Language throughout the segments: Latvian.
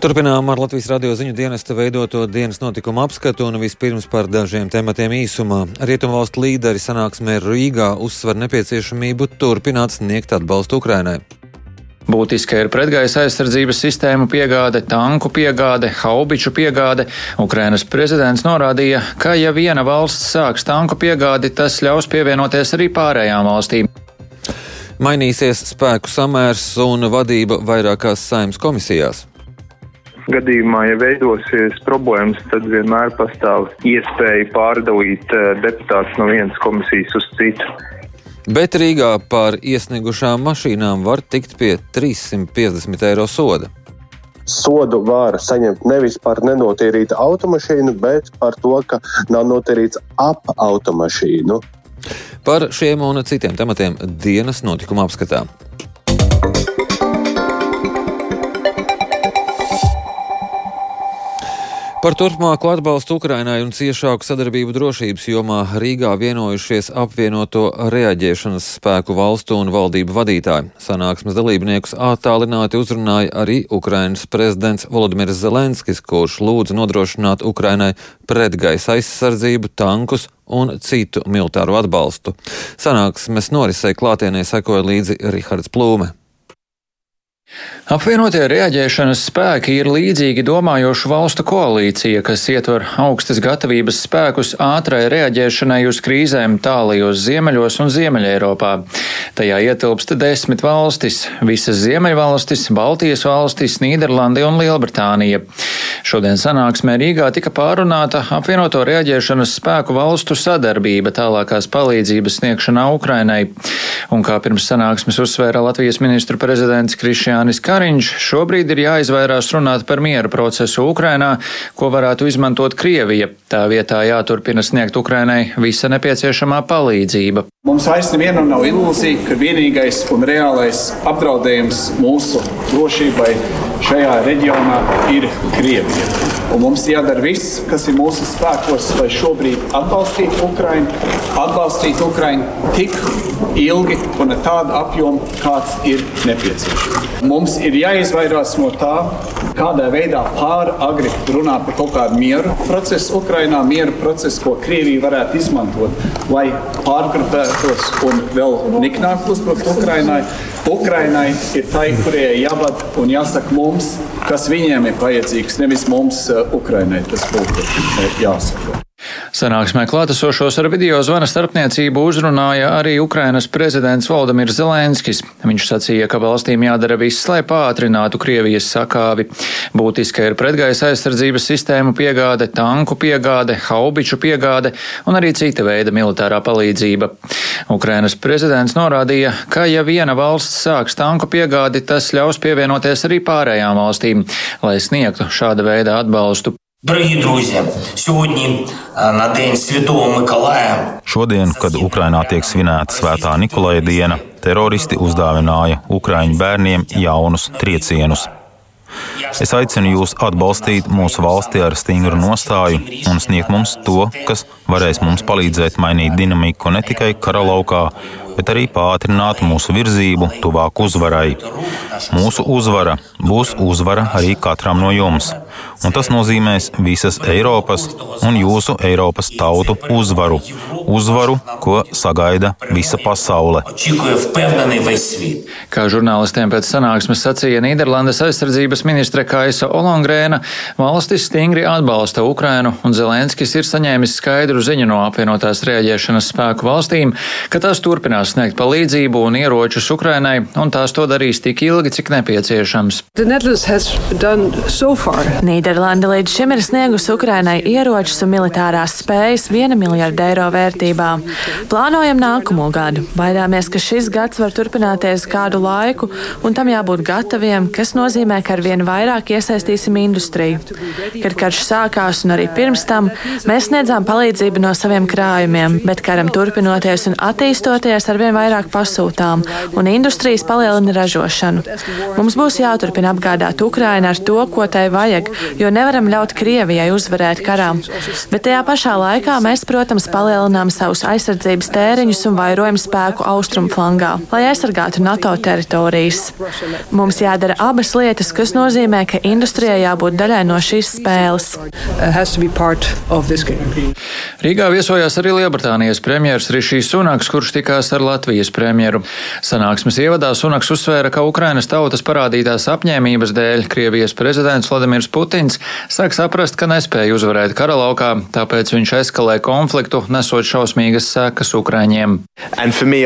Turpinām ar Latvijas radio ziņu dienesta veidoto dienas notikumu apskatu un vispirms par dažiem tematiem īsumā. Rietumvalstu līderi sanāksmē Rīgā uzsver nepieciešamību turpināt sniegt atbalstu Ukrainai. Būtiska ir pretgaisa aizsardzības sistēmu piegāde, tanku piegāde, haubiču piegāde. Ukrainas prezidents norādīja, ka ja viena valsts sāks tanku piegādi, tas ļaus pievienoties arī pārējām valstīm. Mainīsies spēku samērs un vadība vairākās saimnes komisijās gadījumā, ja veidosies problēmas, tad vienmēr pastāv iespēja pārdalīt eh, deputātus no vienas komisijas uz citu. Bet Rīgā par iesniegušām mašīnām var tikt pie 350 eiro soda. Sodu var saņemt nevis par nenotīrītu automašīnu, bet par to, ka nav notīrīts ap automašīnu. Par šiem un citiem tematiem dienas notikuma apskatā. Par turpmāku atbalstu Ukrainai un ciešāku sadarbību drošības jomā Rīgā vienojušies apvienoto reaģēšanas spēku valstu un valdību vadītāji. Sanāksmes dalībniekus attālināti uzrunāja arī Ukrainas prezidents Volodimirs Zelenskis, kurš lūdza nodrošināt Ukrainai pretgaisa aizsardzību, tankus un citu militāru atbalstu. Sanāksmes norisei klātienē sekoja līdzi Rihards Plūme. Apvienotie reaģēšanas spēki ir līdzīgi domājošu valstu koalīcija, kas ietver augstas gatavības spēkus ātrai reaģēšanai uz krīzēm tālajos ziemeļos un ziemeļa Eiropā. Tajā ietilpst desmit valstis - visas ziemeļvalstis, Baltijas valstis, Nīderlandi un Lielbritānija. Šodien sanāksmē Rīgā tika pārunāta apvienoto reaģēšanas spēku valstu sadarbība tālākās palīdzības sniegšanā Ukrainai. Un kā pirms sanāksmes uzsvēra Latvijas ministru prezidents Krišjāns Jānis Kariņš, šobrīd ir jāizvairās runāt par miera procesu Ukrainā, ko varētu izmantot Krievija. Tā vietā jāturpina sniegt Ukrainai visa nepieciešamā palīdzība. Mums vairs nevienam nav ilūzija, ka vienīgais un reālais apdraudējums mūsu drošībai šajā reģionā ir Krievija. Un mums jādara viss, kas ir mūsu spēkos, lai šobrīd atbalstītu Ukraiņu, atbalstītu Ukraiņu tik ilgi un ar tādu apjomu, kāds ir nepieciešams. Mums ir jāizvairās no tā, kādā veidā pāragri runāt par kaut kādu mieru procesu Ukrajinā, mieru procesu, ko Krievija varētu izmantot, lai pārgrupētos un vēl niknāk uzbrukt Ukrajinai. Ukrainai ir tai, kurie jāvada un jāsaka mums, kas viņiem ir vajadzīgs, nevis mums, uh, Ukrainai. Tas būtu uh, jāsaka. Sanāksmē klātesošos ar video zvana starpniecību uzrunāja arī Ukrainas prezidents Valdemirs Zelenskis. Viņš sacīja, ka valstīm jādara viss, lai pātrinātu Krievijas sakāvi. Būtiska ir pretgaisa aizsardzības sistēmu piegāde, tanku piegāde, haubiču piegāde un arī cita veida militārā palīdzība. Ukrainas prezidents norādīja, ka ja viena valsts sāks tanku piegādi, tas ļaus pievienoties arī pārējām valstīm, lai sniegtu šāda veida atbalstu. Дорогі друзі, сьогодні на День Святого Миколая. Šodien, kad Ukrainā tiek svinēta Svētā Nikolaja diena, teroristi uzdāvināja Ukraiņu bērniem jaunus triecienus. Es aicinu jūs atbalstīt mūsu valsti ar stingru nostāju un sniegt mums to, kas varēs mums palīdzēt mainīt dinamiku ne tikai kara laukā, bet arī pātrināt mūsu virzību tuvāk uzvarai. Mūsu uzvara būs uzvara arī katram no jums un tas nozīmēs visas Eiropas un jūsu Eiropas tautu uzvaru. Uzvaru, ko sagaida visa pasaule. Kā žurnālistiem pēc sanāksmes sacīja Nīderlandes aizsardzības ministre Kaisa Olongrēna, valstis stingri atbalsta Ukrainu, un Zelenskis ir saņēmis skaidru ziņu no apvienotās rēģēšanas spēku valstīm, ka tās turpinās sniegt palīdzību un ieročus Ukrainai, un tās to darīs tik ilgi, cik nepieciešams. Nīderlanda Nīderlanda līdz šim ir sniegusi Ukrainai ieročus un militārās spējas 1 miljardu eiro vērtībā. Plānojam nākamo gadu. Baidāmies, ka šis gads var turpināties kādu laiku, un tam jābūt gataviem, kas nozīmē, ka arvien vairāk iesaistīsim industriju. Kad karš sākās un arī pirms tam, mēs sniedzām palīdzību no saviem krājumiem, bet karam turpinoties un attīstoties, arvien vairāk pasūtām, un industrijas palielina ražošanu. Mums būs jāturpina apgādāt Ukraina ar to, ko tai vajag, jo nevaram ļaut Krievijai uzvarēt karā. Bet tajā pašā laikā mēs, protams, palielinām savus aizsardzības tēriņus un vairojam spēku austrumu flangā, lai aizsargātu NATO teritorijas. Mums jādara abas lietas, kas nozīmē, ka industrijai jābūt daļai no šīs spēles. Rīgā viesojās arī Lielbritānijas premjerministrs Rišijs Sunaks, kurš tikās ar Latvijas premjeru. Sanāksmes ievadā Sunaks uzsvēra, ka Ukrainas tautas parādītās apņēmības dēļ Krievijas prezidents Vladimirs Putins sāk saprast, ka nespēja uzvarēt kara laukā, tāpēc viņš eskalē konfliktu, nesot šausmīgas sekas Ukraiņiem. Me,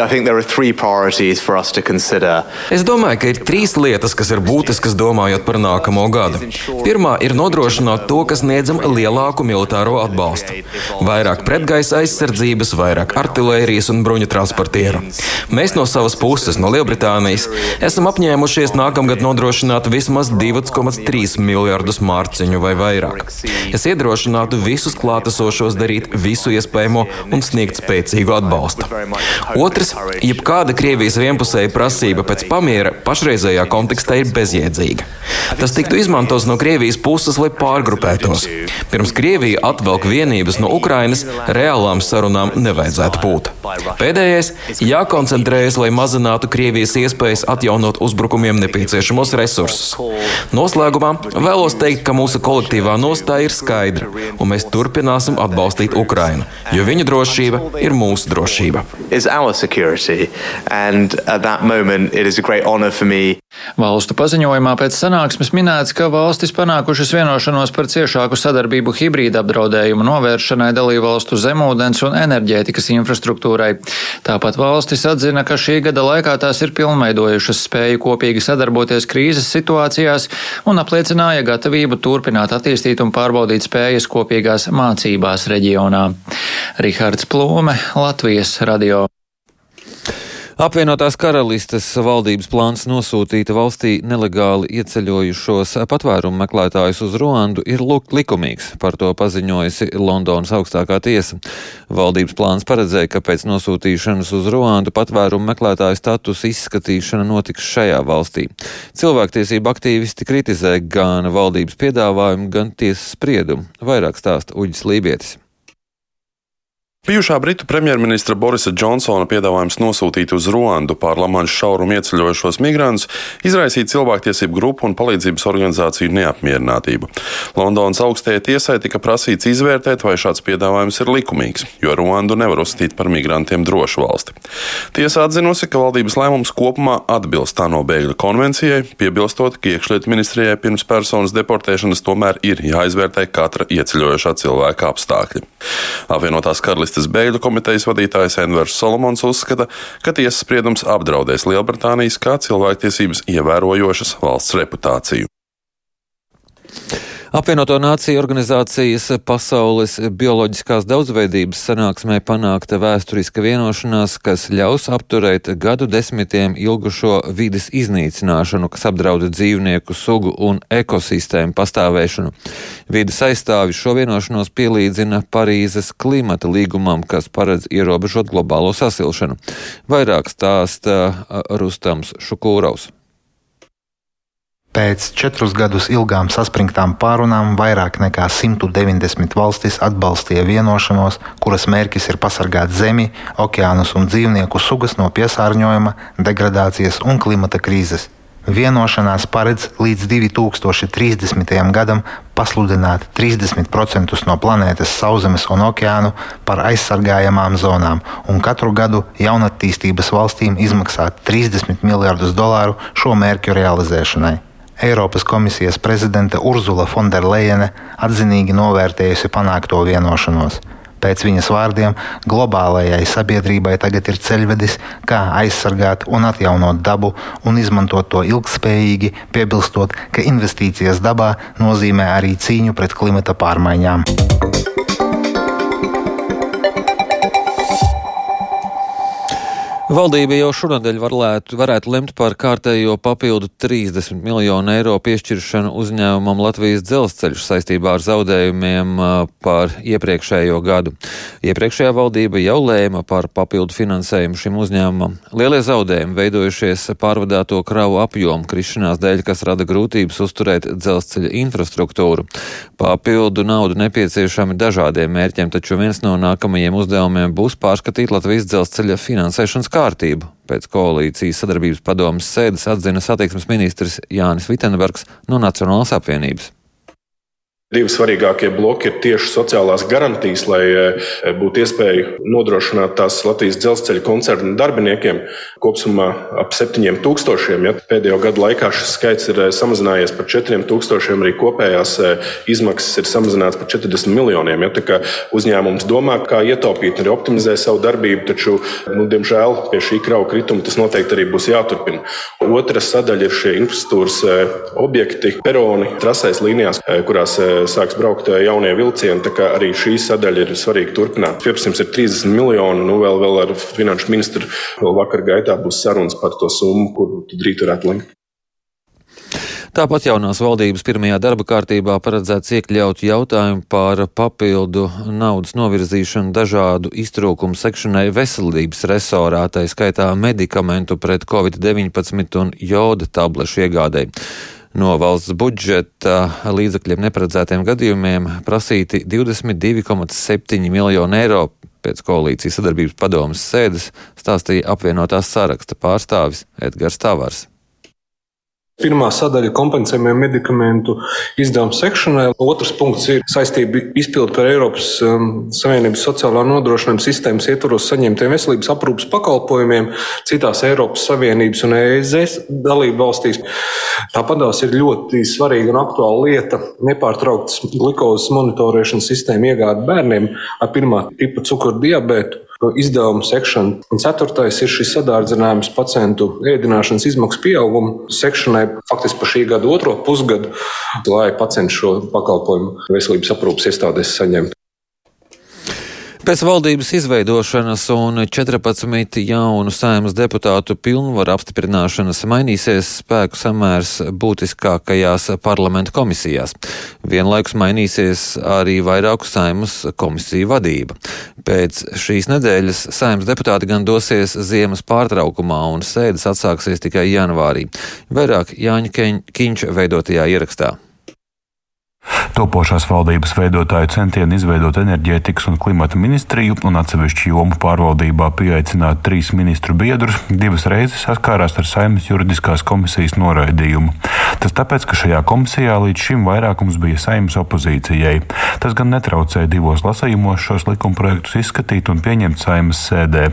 es domāju, ka ir trīs lietas, kas ir būtiskas domājot par nākamo gadu. Pirmā ir nodrošināt to, kas sniedzam lielāku militāro atbalstu. Vairāk pretgaisa aizsardzības, vairāk artilērijas un bruņu transportieru. Mēs no savas puses, no Lielbritānijas, esam apņēmušies nākamgad nodrošināt vismaz 2,3 miljardus mārciņu vai vairāk. Es iedrošinātu visus klātesošos darīt visu iespējamo un sniegt spēcīgu atbalstu. Otrs, jebkāda Krievijas vienpusēja prasība pēc pamiera pašreizējā kontekstā ir bezjēdzīga. Tas tiktu izmantots no Krievijas puses, lai pārgrupētos. Pirms Krievija atvelk vienības no Ukrainas, reālām sarunām nevajadzētu būt. Pēdējais - jākoncentrējas, lai mazinātu Krievijas iespējas atjaunot uzbrukumiem nepieciešamos resursus. Noslēgumā vēlos teikt, ka mūsu kolektīvā nostāja ir skaidra, un mēs turpināsim atbalstīt Ukrainu, jo viņu drošība ir mūsu drošība. Valstu paziņojumā pēc sanāksmes minēts, ka valstis panākušas vienošanos par ciešāku sadarbību hibrīda apdraudējumu novēršanai dalībvalstu zemūdens un enerģētikas infrastruktūrai. Tāpat valstis atzina, ka šī gada laikā tās ir pilnveidojušas spēju kopīgi sadarboties krīzes situācijās un apliecināja gatavību turpināt attīstīt un pārbaudīt spējas kopīgās mācībās reģionā. Rihards Plūme, Latvijas radio. Apvienotās karalistes valdības plāns nosūtīt valstī nelegāli ieceļojušos patvērumu meklētājus uz Ruandu ir likumīgs, par to paziņojusi Londonas augstākā tiesa. Valdības plāns paredzēja, ka pēc nosūtīšanas uz Ruandu patvērumu meklētāju status izskatīšana notiks šajā valstī. Cilvēktiesība aktīvisti kritizē gan valdības piedāvājumu, gan tiesas spriedumu. Vairāk stāsta Uģis Lībietis. Bijušā Britu premjerministra Borisa Džonsona piedāvājums nosūtīt uz Ruandu pār Lamanšu šaurumu ieceļojušos migrantus izraisīja cilvēktiesību grupu un palīdzības organizāciju neapmierinātību. Londonas augstajai tiesai tika prasīts izvērtēt, vai šāds piedāvājums ir likumīgs, jo Ruandu nevar uzskatīt par migrantiem drošu valsti. Tiesa atzinusi, ka valdības lēmums kopumā atbilst tā no bēgļu konvencijai, piebilstot, ka iekšlietu ministrijai pirms personas deportēšanas tomēr ir jāizvērtē katra ieceļojošā cilvēka apstākļi. Apvienotās karalistes Karalistes bēgļu komitejas vadītājs Envers Solomons uzskata, ka tiesas spriedums apdraudēs Lielbritānijas kā cilvēktiesības ievērojošas valsts reputāciju. Apvienoto Nāciju organizācijas Pasaules bioloģiskās daudzveidības sanāksmē panākta vēsturiska vienošanās, kas ļaus apturēt gadu desmitiem ilgušo vides iznīcināšanu, kas apdraud dzīvnieku sugu un ekosistēmu pastāvēšanu. Vides aizstāvi šo vienošanos pielīdzina Parīzes klimata līgumam, kas paredz ierobežot globālo sasilšanu. Vairāk stāsta Rustams Šukūraus. Pēc četrus gadus ilgām saspringtām pārunām vairāk nekā 190 valstis atbalstīja vienošanos, kuras mērķis ir pasargāt zemi, okeānus un dzīvnieku sugas no piesārņojuma, degradācijas un klimata krīzes. Vienošanās paredz līdz 2030. gadam pasludināt 30% no planētas sauszemes un okeānu par aizsargājamām zonām, un katru gadu jaunatīstības valstīm izmaksāt 30 miljardus dolāru šo mērķu realizēšanai. Eiropas komisijas prezidente Urzula Fonderleine atzinīgi novērtējusi panākto vienošanos. Pēc viņas vārdiem, globālajai sabiedrībai tagad ir ceļvedis, kā aizsargāt un atjaunot dabu un izmantot to ilgspējīgi, piebilstot, ka investīcijas dabā nozīmē arī cīņu pret klimata pārmaiņām. Valdība jau šonadēļ varētu, varētu lemt par kārtējo papildu 30 miljonu eiro piešķiršanu uzņēmumam Latvijas dzelzceļš saistībā ar zaudējumiem par iepriekšējo gadu. Iepriekšējā valdība jau lēma par papildu finansējumu šim uzņēmumam. Lielie zaudējumi veidojušies pārvadāto kravu apjomu krišanās dēļ, kas rada grūtības uzturēt dzelzceļa infrastruktūru. Papildu naudu nepieciešami dažādiem mērķiem, taču viens no nākamajiem uzdevumiem būs pārskatīt Latvijas dzelzceļa finansēšanas kārtību. Pēc koalīcijas sadarbības padomas sēdes atzina satiksmes ministrs Jānis Vitenbergs no Nacionālās apvienības. Divi svarīgākie bloki ir tieši sociālās garantijas, lai eh, būtu iespēja nodrošināt tās Latvijas dzelzceļa koncernu darbiniekiem kopumā ap 7000. Ja pēdējo gadu laikā šis skaits ir eh, samazinājies par 4000, arī kopējās eh, izmaksas ir samazināts par 40 miljoniem. Ja, uzņēmums domā, kā ietaupīt, arī optimizē savu darbību, taču, nu, diemžēl, pie šī krauja krituma tas noteikti arī būs jāturpina. Otra sadaļa ir šie infrastruktūras objekti, peroni, trasēs līnijās, kurās sāks braukt eh, jaunie vilcieni. Tā kā arī šī sadaļa ir svarīga turpināt. Pieprasījums ir 30 miljoni. Nu, vēl, vēl ar finanšu ministru vēl vakar gaitā būs sarunas par to summu, kuru drīz varētu lemt. Tāpat jaunās valdības pirmajā darba kārtībā paredzēts iekļaut jautājumu par papildu naudas novirzīšanu dažādu iztrūkumu sekšanai veselības resorā, tā skaitā medikamentu pret covid-19 un joda tablešu iegādēji. No valsts budžeta līdzekļiem neparedzētiem gadījumiem prasīti 22,7 miljoni eiro. Pēc koalīcijas sadarbības padomas sēdes stāstīja apvienotās saraksta pārstāvis Edgars Tavars. Pirmā sadaļa - kompensējumie medikamentu izdevumu sekšanai. Otrs punkts ir saistība izpildu par Eiropas um, Savienības sociālā nodrošinājuma sistēmas ietvaros saņemtiem veselības aprūpas pakalpojumiem citās Eiropas Savienības un EZ dalību valstīs. Tāpat ir ļoti svarīga un aktuāla lieta - nepārtrauktas glukozes monitorēšanas sistēma iegāde bērniem ar pirmā tipa cukuru diabētu izdevumu sekšanu. Un ceturtais ir šis sadārdzinājums pacientu ēdināšanas izmaksu pieaugumu sekšanai faktiski pa šī gada otro pusgadu, lai pacients šo pakalpojumu veselības aprūpas iestādēs saņemtu. Pēc valdības izveidošanas un 14 jaunu saimas deputātu pilnvaru apstiprināšanas mainīsies spēku samērs būtiskākajās parlamentu komisijās. Vienlaikus mainīsies arī vairāku saimas komisiju vadība. Pēc šīs nedēļas saimas deputāti gan dosies ziemas pārtraukumā un sēdes atsāksies tikai janvārī. Vairāk Jāņa Kiņš veidotajā ierakstā. Topošās valdības veidotāju centieni izveidot enerģētikas un klimata ministriju un atsevišķu jomu pārvaldībā pieaicināt trīs ministru biedrus divas reizes saskārās ar saimnes juridiskās komisijas noraidījumu. Tas tāpēc, ka šajā komisijā līdz šim vairākums bija saimnes opozīcijai. Tas gan netraucēja divos lasījumos šos likumprojektus izskatīt un pieņemt saimnes sēdē.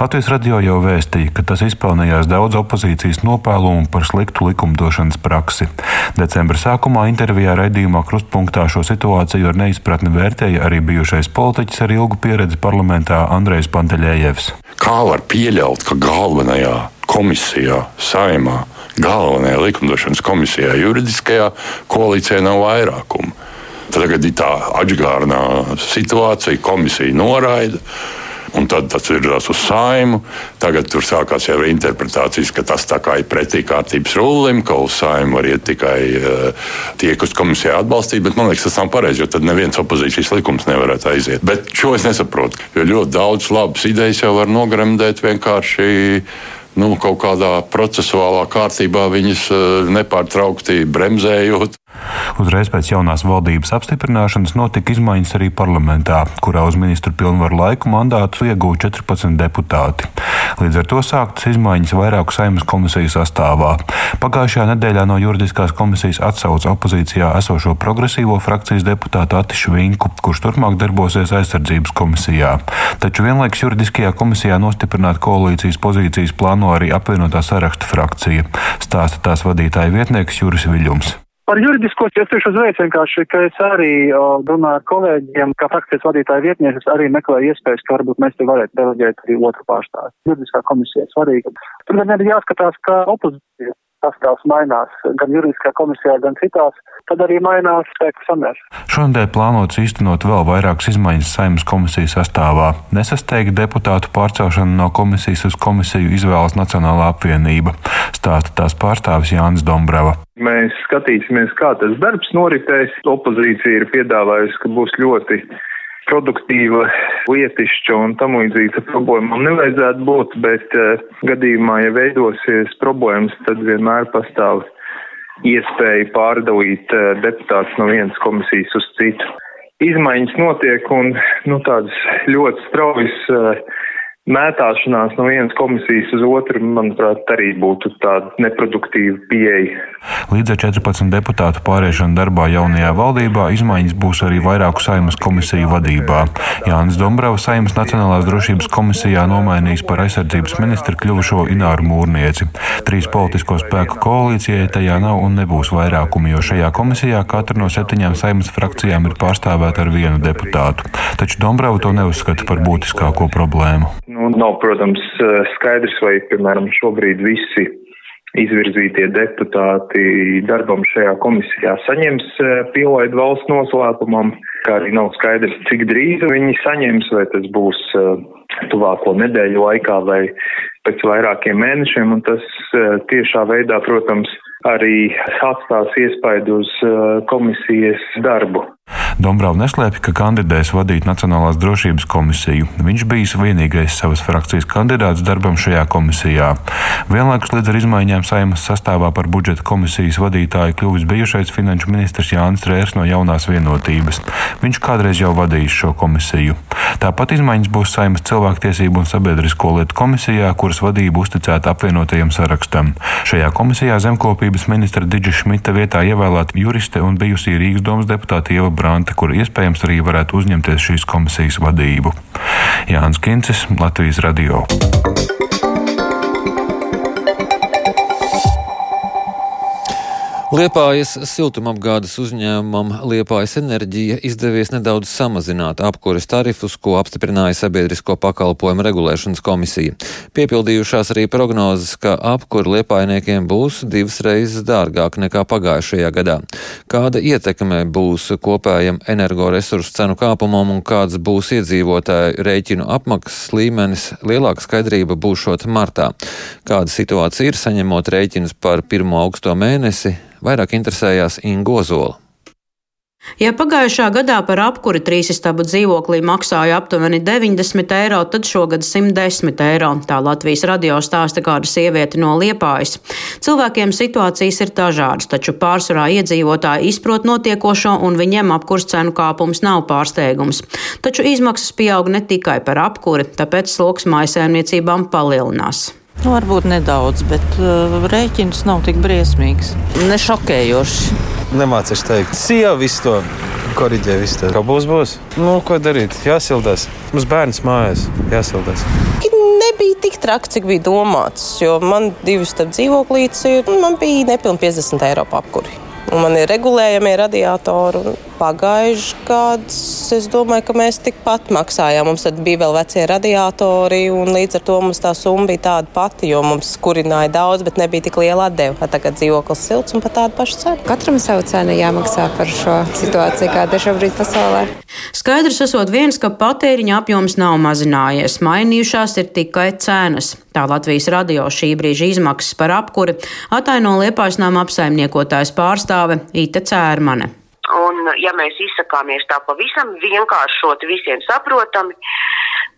Latvijas radio jau vēstīja, ka tas izpelnījās daudz opozīcijas nopēlumu par sliktu likumdošanas praksi. Decembra sākumā intervijā raidījumā krustpunktā šo situāciju ar neizpratni vērtēja arī bijušais politiķis ar ilgu pieredzi parlamentā Andrejs Panteļējevs. Kā var pieļaut, ka galvenajā komisijā, saimā, galvenajā likumdošanas komisijā, juridiskajā koalīcijā nav vairākuma? Tagad ir tā atgādnā situācija, komisija noraida un tad tas virzās uz saimu. Tagad tur sākās jau interpretācijas, ka tas tā kā ir pretī kārtības rulim, ka uz saimu var iet tikai uh, tie, kas komisijā atbalstīt, bet man liekas, tas nav pareizi, jo tad neviens opozīcijas likums nevarētu aiziet. Bet šo es nesaprotu, jo ļoti daudz labas idejas jau var nogremdēt vienkārši nu, kaut kādā procesuālā kārtībā viņas uh, nepārtraukti bremzējot. Uzreiz pēc jaunās valdības apstiprināšanas notika izmaiņas arī parlamentā, kurā uz ministru pilnvaru laiku mandātus ieguva 14 deputāti. Līdz ar to sāktas izmaiņas vairāku saimnes komisiju sastāvā. Pagājušajā nedēļā no juridiskās komisijas atsauca opozīcijā esošo progresīvo frakcijas deputātu Atišu Vinku, kurš turpmāk darbosies aizsardzības komisijā. Taču vienlaikus juridiskajā komisijā nostiprināt koalīcijas pozīcijas plāno arī apvienotā saraksta frakcija, stāsta tās vadītāja vietnieks Juris Viļums. Par juridisko es tieši uzveicu vienkārši, ka es arī runāju ar kolēģiem, kā frakcijas vadītāja vietnieces, arī meklēju iespējas, ka varbūt mēs te varētu deleģēt arī otru pārstāvu. Juridiskā komisija ir svarīga. Tur gan ir jāskatās, kā opozīcija pastāvs mainās gan juridiskā komisijā, gan citās, tad arī mainās spēku samērs. Šonadēļ plānots īstenot vēl vairākas izmaiņas saimnes komisijas sastāvā. Nesasteigta deputātu pārcelšana no komisijas uz komisiju izvēlas Nacionālā apvienība, stāsta tās pārstāvis Jānis Dombrava. Mēs skatīsimies, kā tas darbs noritēs. Opozīcija ir piedāvājusi, ka būs ļoti produktīva, lietišķa un tam līdzīga problēmām nevajadzētu būt, bet uh, gadījumā, ja veidosies problēmas, tad vienmēr pastāv iespēja pārdalīt uh, deputātus no vienas komisijas uz citu. Izmaiņas notiek un nu, tādas ļoti straujas uh, mētāšanās no vienas komisijas uz otru, manuprāt, arī būtu tāda neproduktīva pieeja. Līdz ar 14 deputātu pāriešanu darbā jaunajā valdībā izmaiņas būs arī vairāku saimas komisiju vadībā. Jānis Dombrava saimas Nacionālās drošības komisijā nomainīs par aizsardzības ministru kļuvušo Ināru Mūrnieci. Trīs politisko spēku koalīcijai tajā nav un nebūs vairākumi, jo šajā komisijā katra no septiņām saimas frakcijām ir pārstāvēta ar vienu deputātu. Taču Dombrava to neuzskata par būtiskāko problēmu. Nu, nav, protams, skaidrs, vai, piemēram, šobrīd visi izvirzītie deputāti darbam šajā komisijā saņems pielaidu valsts noslēpumam, kā arī nav skaidrs, cik drīz viņi saņems, vai tas būs tuvāko nedēļu laikā vai pēc vairākiem mēnešiem, un tas tiešā veidā, protams, arī atstās iespaidu uz komisijas darbu. Dombrāva neslēpj, ka kandidēs vadīt Nacionālās drošības komisiju. Viņš bijis vienīgais savas frakcijas kandidāts darbam šajā komisijā. Vienlaikus līdz ar izmaiņām saimas sastāvā par budžeta komisijas vadītāju kļuvis bijušais finanšu ministrs Jānis Rērs no jaunās vienotības. Viņš kādreiz jau vadījis šo komisiju. Tāpat izmaiņas būs saimas cilvēktiesību un sabiedrisko lietu komisijā, kuras vadība uzticēta apvienotajam sarakstam. Šajā komisijā zemkopības ministra Digita Šmita vietā ievēlēta juriste un bijusī Rīgas domas deputāta Ieva Brante, kur iespējams arī varētu uzņemties šīs komisijas vadību. Jānis Kincis, Latvijas Radio. Liepājas siltumapgādes uzņēmumam Liepājas enerģija izdevies nedaudz samazināt apkures tarifus, ko apstiprināja Sabiedrisko pakalpojumu regulēšanas komisija. Piepildījušās arī prognozes, ka apkuri liepājniekiem būs divas reizes dārgāk nekā pagājušajā gadā. Kāda ietekme būs kopējam energoresursu cenu kāpumam un kāds būs iedzīvotāju rēķinu apmaksas līmenis, lielāka skaidrība būšot martā. Kāda situācija ir saņemot rēķinus par 1. augsto mēnesi? Vairāk interesējās Ingo Zola. Ja pagājušā gadā par apkuri trīsistabu dzīvoklī maksāja aptuveni 90 eiro, tad šogad 110 eiro. Tā Latvijas radio stāsta kāda sieviete no Liepājas. Cilvēkiem situācijas ir dažādas, taču pārsvarā iedzīvotāji izprot notiekošo un viņiem apkurs cenu kāpums nav pārsteigums. Taču izmaksas pieaug ne tikai par apkuri, tāpēc sloks mājasēmniecībām palielinās. Nu, varbūt nedaudz, bet uh, rēķins nav tik briesmīgs. Ne šokējoši. Nemācīšu teikt, sieva visu to korģē. Visu to. Kā būs, būs. Nu, ko darīt? Jāsildās. Mums bērns mājās jāsildās. Nebija tik traki, cik bija domāts. Jo man divi starp dzīvoklītes ir. Man bija nepilnīgi 50 eiro apkuri. Un man ir regulējamie radiatori. Pagājušajā gadā es domāju, ka mēs tikpat maksājām. Mums bija vēl vecie radiatori, un līdz ar to mums tā summa bija tāda pati, jo mums kurināja daudz, bet nebija tik liela atdeve. Tagad dzīvoklis silts un pat tāda paša cena. Katram savu cenu jāmaksā par šo situāciju, kāda ir šobrīd pasaulē. Skaidrs esot viens, ka patēriņa apjoms nav mazinājies, mainījušās ir tikai cenas. Tā Latvijas radio šī brīža izmaksas par apkuri ataino Liepājas nama apsaimniekotājs pārstāve Ita Cērmane. Un, ja mēs izsakāmies tā pavisam vienkāršot, visiem saprotami,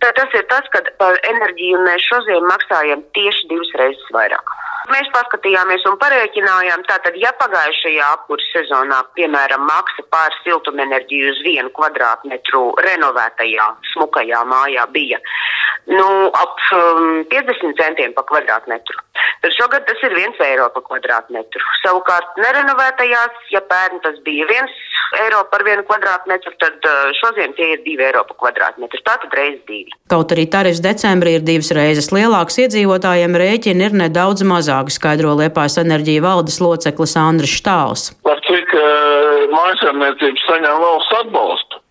tad tas ir tas, ka par enerģiju mēs šodien maksājam tieši divas reizes vairāk. Mēs paskatījāmies un parēķinājām, tātad, ja pagājušajā apkurss sezonā, piemēram, maksa pār siltumenerģiju uz vienu kvadrātmetru renovētajā, smukajā mājā bija nu, ap um, 50 centiem pa kvadrātmetru, tad šogad tas ir 1 eiro pa kvadrātmetru. Savukārt nerenovētajās, ja pērn tas bija 1 eiro par vienu kvadrātmetru, tad uh, šodien tie ir 2 eiro pa kvadrātmetru. Tātad reizes divi. Kaut arī tarifs decembrī ir divas reizes lielāks, iedzīvotājiem rēķini ir nedaudz mazāki, skaidro Liepājas enerģija valdes loceklis Andris Štāls. Par cik uh, mājasēmniecības saņem valsts atbalstu?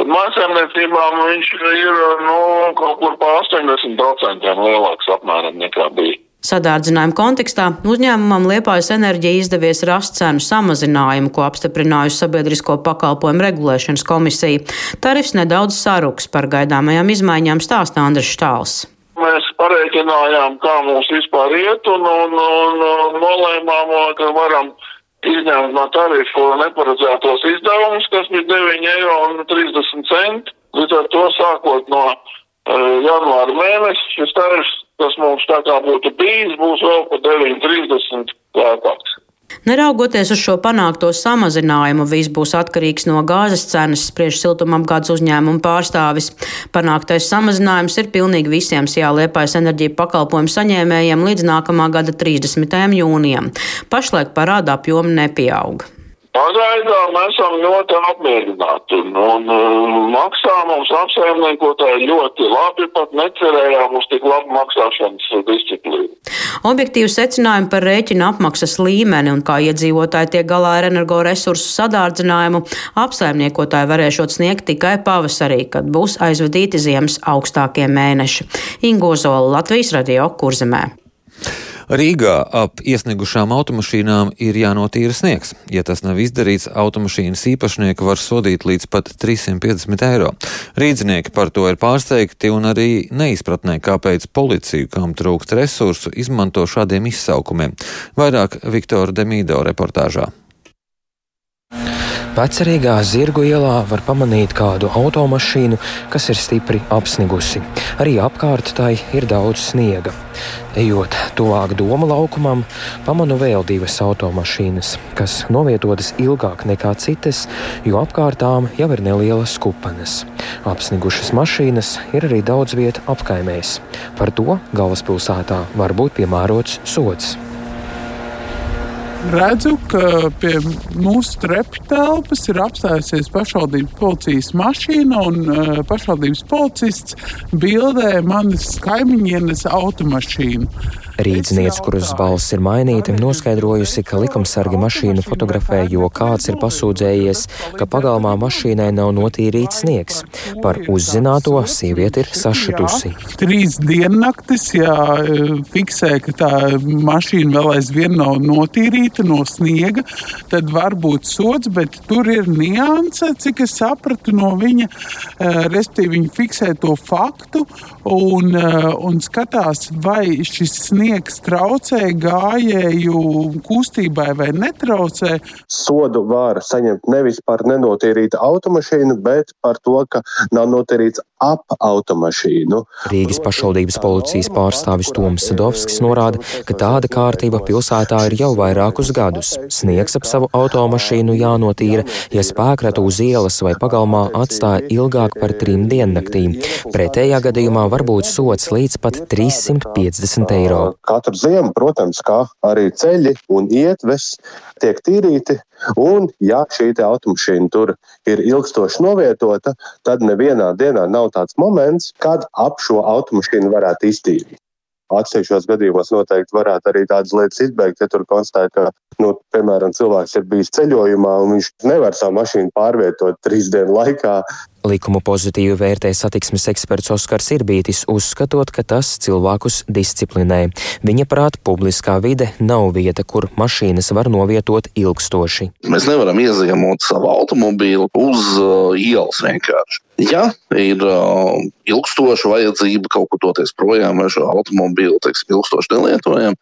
Tad mājasēmniecībām viņš ir nu, kaut kur pa 80% lielāks apmēram nekā bija. Sadārdzinājuma kontekstā uzņēmumam Liepājas enerģija izdevies rast cenu samazinājumu, ko apstiprinājusi Sabiedrisko pakalpojumu regulēšanas komisija. Tarifs nedaudz saruks par gaidāmajām izmaiņām stāsta Andris Štāls. Mēs pareiķinājām, kā mums vispār iet, un, un, un, un nolēmām, ka varam izņemt no tarifu neparedzētos izdevumus, kas bija 9 eiro un 30 centi. Līdz ar to sākot no uh, janvāra mēneša šis tarifs kas mums tā kā būtu bijis, būs vēl pa 9,30 lētāks. Neraugoties uz šo panākto samazinājumu, viss būs atkarīgs no gāzes cenas, spriež siltumapgādes uzņēmuma pārstāvis. Panāktais samazinājums ir pilnīgi visiem jāliepais enerģija pakalpojumu saņēmējiem līdz nākamā gada 30. jūnijam. Pašlaik parāda apjomi nepieauga. Pagaidām esam ļoti apmierināti un, un, maksā mums apsaimniekotāji ļoti labi, pat necerējām uz tik labu maksāšanas disciplīnu. Objektīvi secinājumi par rēķina apmaksas līmeni un kā iedzīvotāji tiek galā ar energoresursu sadārdzinājumu apsaimniekotāji varēšot sniegt tikai pavasarī, kad būs aizvadīti ziemas augstākie mēneši. Ingo Zola, Latvijas radio Kurzemē. Rīgā ap iesniegušām automašīnām ir jānotīra sniegs. Ja tas nav izdarīts, automašīnas īpašnieku var sodīt līdz pat 350 eiro. Rīdzinieki par to ir pārsteigti un arī neizpratnē, kāpēc policija, kam trūkst resursu, izmanto šādiem izsaukumiem. Vairāk Viktora Demīdo reportāžā. Vecerīgā zirgu ielā var pamanīt kādu automašīnu, kas ir stipri apsnigusi. Arī apkārt tai ir daudz sniega. Ejot tuvāk doma laukumam, pamanu vēl divas automašīnas, kas novietotas ilgāk nekā citas, jo apkārtām jau ir nelielas kupanas. Apsnigušas mašīnas ir arī daudz vietu apkaimēs. Par to galvaspilsētā var būt piemērots sots redzu, ka pie mūsu trepju telpas ir apstājusies pašvaldības policijas mašīna, un uh, pašvaldības policists bildē manas kaimiņienes automašīnu. Rīdzniece, kuras balss ir mainīta, noskaidrojusi, ka likumsargi mašīnu fotografē, jo kāds ir pasūdzējies, ka pagalmā mašīnai nav notīrīts sniegs. Par uzzināto sieviete ir sašutusi. Trīs diennaktis, jā, fiksē, ka tā mašīna vēl aizvien nav notīrīta no sniega, tad var būt sots, bet tur ir nianse, cik es sapratu no viņa, eh, respektīvi viņa fiksē to faktu un, eh, un skatās, vai šis sniegs sniegs traucē gājēju kustībai vai netraucē. Sodu var saņemt nevis par nenotīrītu automašīnu, bet par to, ka nav notīrīts ap automašīnu. Rīgas pašvaldības policijas pārstāvis Toms Sadovskis norāda, ka tāda kārtība pilsētā ir jau vairākus gadus. Sniegs ap savu automašīnu jānotīra, ja spēkratu uz ielas vai pagalmā atstāja ilgāk par trim diennaktīm. Pretējā gadījumā var būt sots līdz pat 350 eiro. Katru ziemu, protams, kā arī ceļi un ietves tiek tīrīti, un ja šī automašīna tur ir ilgstoši novietota, tad nevienā dienā nav tāds moments, kad ap šo automašīnu varētu iztīrīt. Atsevišķos gadījumos noteikti varētu arī tādas lietas izbeigt, ja tur konstatē, ka, nu, piemēram, cilvēks ir bijis ceļojumā un viņš nevar savu mašīnu pārvietot trīs dienu laikā, Likumu pozitīvi vērtē satiksmes eksperts Oskars Irbītis, uzskatot, ka tas cilvēkus disciplinē. Viņa prāt, publiskā vide nav vieta, kur mašīnas var novietot ilgstoši. Mēs nevaram iezīmot savu automobīlu uz uh, ielas vienkārši. Ja ir uh, ilgstoša vajadzība kaut kur doties projām, vai šo automobīlu teiksim, ilgstoši nelietojam,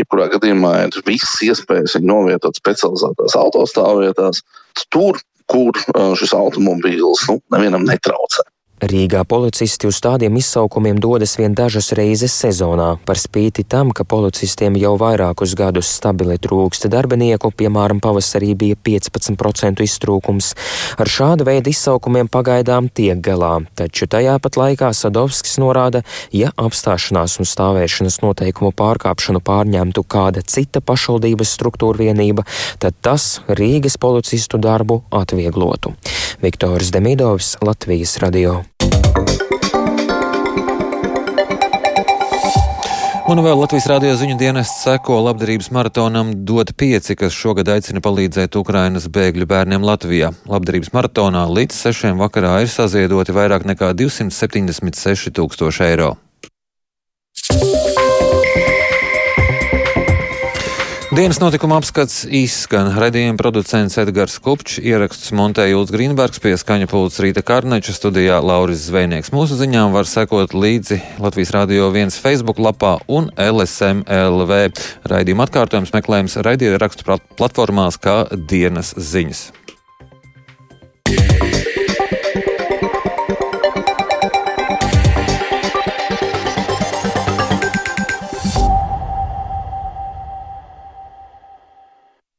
jebkurā gadījumā ir visas iespējas viņu novietot specializētās autostāvvietās. Tur kur šis automobīls nu, nevienam netraucē. Rīgā policisti uz tādiem izsaukumiem dodas vien dažas reizes sezonā, par spīti tam, ka policistiem jau vairākus gadus stabili trūksta darbinieku, piemēram, pavasarī bija 15% iztrūkums. Ar šādu veidu izsaukumiem pagaidām tiek galā, taču tajā pat laikā Sadovskis norāda, ja apstāšanās un stāvēšanas noteikumu pārkāpšanu pārņemtu kāda cita pašvaldības struktūra vienība, tad tas Rīgas policistu darbu atvieglotu. Viktors Demidovs, Latvijas radio. Un vēl Latvijas rādio ziņu dienests seko labdarības maratonam Dot 5, kas šogad aicina palīdzēt Ukrainas bēgļu bērniem Latvijā. Labdarības maratonā līdz 6 vakarā ir saziedoti vairāk nekā 276 tūkstoši eiro. Dienas notikuma apskats izskan. Redījuma producents Edgars Kupčs, ieraksts montēja Jūls Grīnbergs, pie skaņa pults Rīta Karneča studijā Lauris Zvejnieks. Mūsu ziņām var sekot līdzi Latvijas Rādio 1 Facebook lapā un LSMLV. Raidījuma atkārtojums meklējums raidījuma rakstu platformās kā dienas ziņas.